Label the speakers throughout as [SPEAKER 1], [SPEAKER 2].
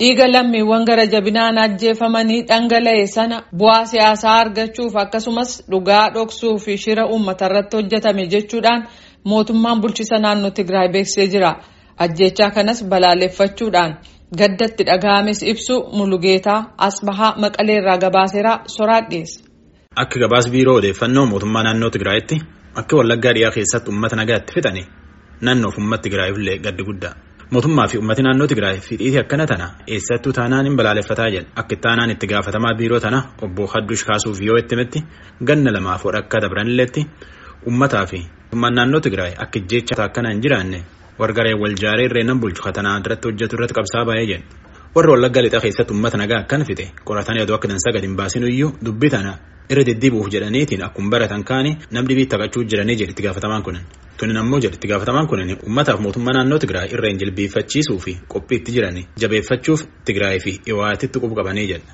[SPEAKER 1] dhiiga lammiiwwan gara jabinaan ajjeefamanii dhangala'e sana bu'aa siyaasaa argachuuf akkasumas dhugaa dhoksuu fi shira uummata irratti hojjetame jechuudhaan mootummaan bulchiisa naannoo Tigraay beeksisee jira. Ajjechaa kanas balaaleffachuudhaan gaddatti dhaga'ames ibsu Mulugeetaa Asbahaa Maqaleerraa gabaaseeraa soraat dhiyeesse.
[SPEAKER 2] Akka gabaas biiroo odeeffannoo mootummaa naannoo Tigraayitti akka wallaggaa dhiyaa keessatti uummata nagaatti fixani naannoof uummata Tigraayillee gaddi guddaa. Mootummaa fi uummati naannoo Tigraay fidhiitii akkana tana eessattuu taanaan hin balaaleffataa jedha akka ittaanaan itti gaafatamaa biiroo tana obbo Haddush kaasuuf yoo itti himetti ganna lamaaf akka dabranilleetti uummataa fi mootummaan naannoo Tigraay akka ijjeecha akkana hin jiraanne wargaree wal jaaree irree nan bulchu katanaa irratti hojjetu irratti qabsaa baay'ee jedha. Warri wallaggaa lixaa keessatti uummata nagaa akkan fixe qoratanii aduu akka dansaa gadi hin baasin iyyuu dubbii tana irra deddeebi'uuf jedhaniitiin akkuma baratan kaanii namni biitti taphachuu jiranii jedhe itti gaafatamaan kunin. Tunin ammoo jedhe itti gaafatamaan kunin uummataaf mootummaa naannoo Tigraay irra hin jilbeeffachiisuu fi qophii itti jiranii jabeeffachuuf Tigraay fi Iwaatitti qubu qabanii jedha.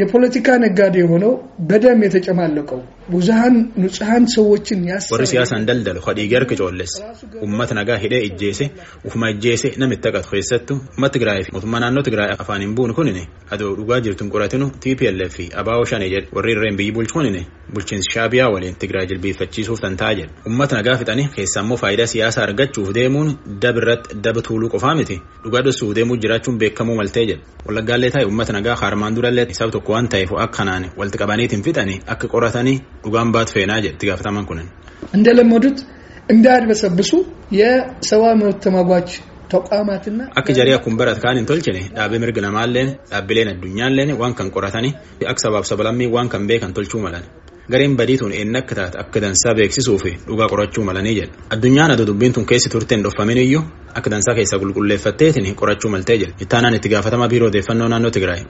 [SPEAKER 3] የፖለቲካ ነጋዴ የሆነው በደም የተጨማለቀው Buzahaan nutsaan sawwachiin yaasa.
[SPEAKER 2] Warri siyaasaan daldala fadhiigar kicoollees uummata nagaa hidhee ijjeese ufuma ijjeese namitti qaqqabu keessattuu uummata Tigraay fi mootummaa naannoo Tigraay afaan hin buune kunini adoo dhugaa jirtuun qoratinu TPLF fi ABO shanii jedhu warri irreen biyyi bulchuunini bulchiinsi shaabiyaa waliin Tigraay jilbeeffachiisuuf tantaa jedhu uummata nagaa fixanii keessa immoo faayidaa siyaasaa argachuuf deemuun dab irratti daba tuuluu qofaa miti dhugaa dhossuuf deemuuf jiraachuun beekamuu maltee jedhu wallaggaallee taa'e uummata nagaa haarmaan durallee sababa tokko waan ta'eef akkanaan walitti qabaniitiin fixanii akka qoratanii. dhugaan baatu feenaa jedhe itti gaafatamaan kunin.
[SPEAKER 3] እንደለመዱት እንዳያድበሰብሱ የሰብአዊ መብት ተሟጋች ተቋማትና
[SPEAKER 2] akka jarii akkuma barate kaan hin tolchine dhaabbii mirga namaalleen dhaabbileen addunyaalleen waan kan qoratanii akka sabaaf sablammii waan kan beekan tolchuu malan gareen badiituun eenyu akka taate akka dansaa beeksisuu fi dhugaa qorachuu malanii jedha addunyaan aduu dubbiin tun keessi turteen dhoffamin iyyuu akka dansaa keessaa qulqulleeffatteetiin qorachuu maltee jedha ittaanaan itti gaafatamaa biiroo odeeffannoo naannoo Tigraay.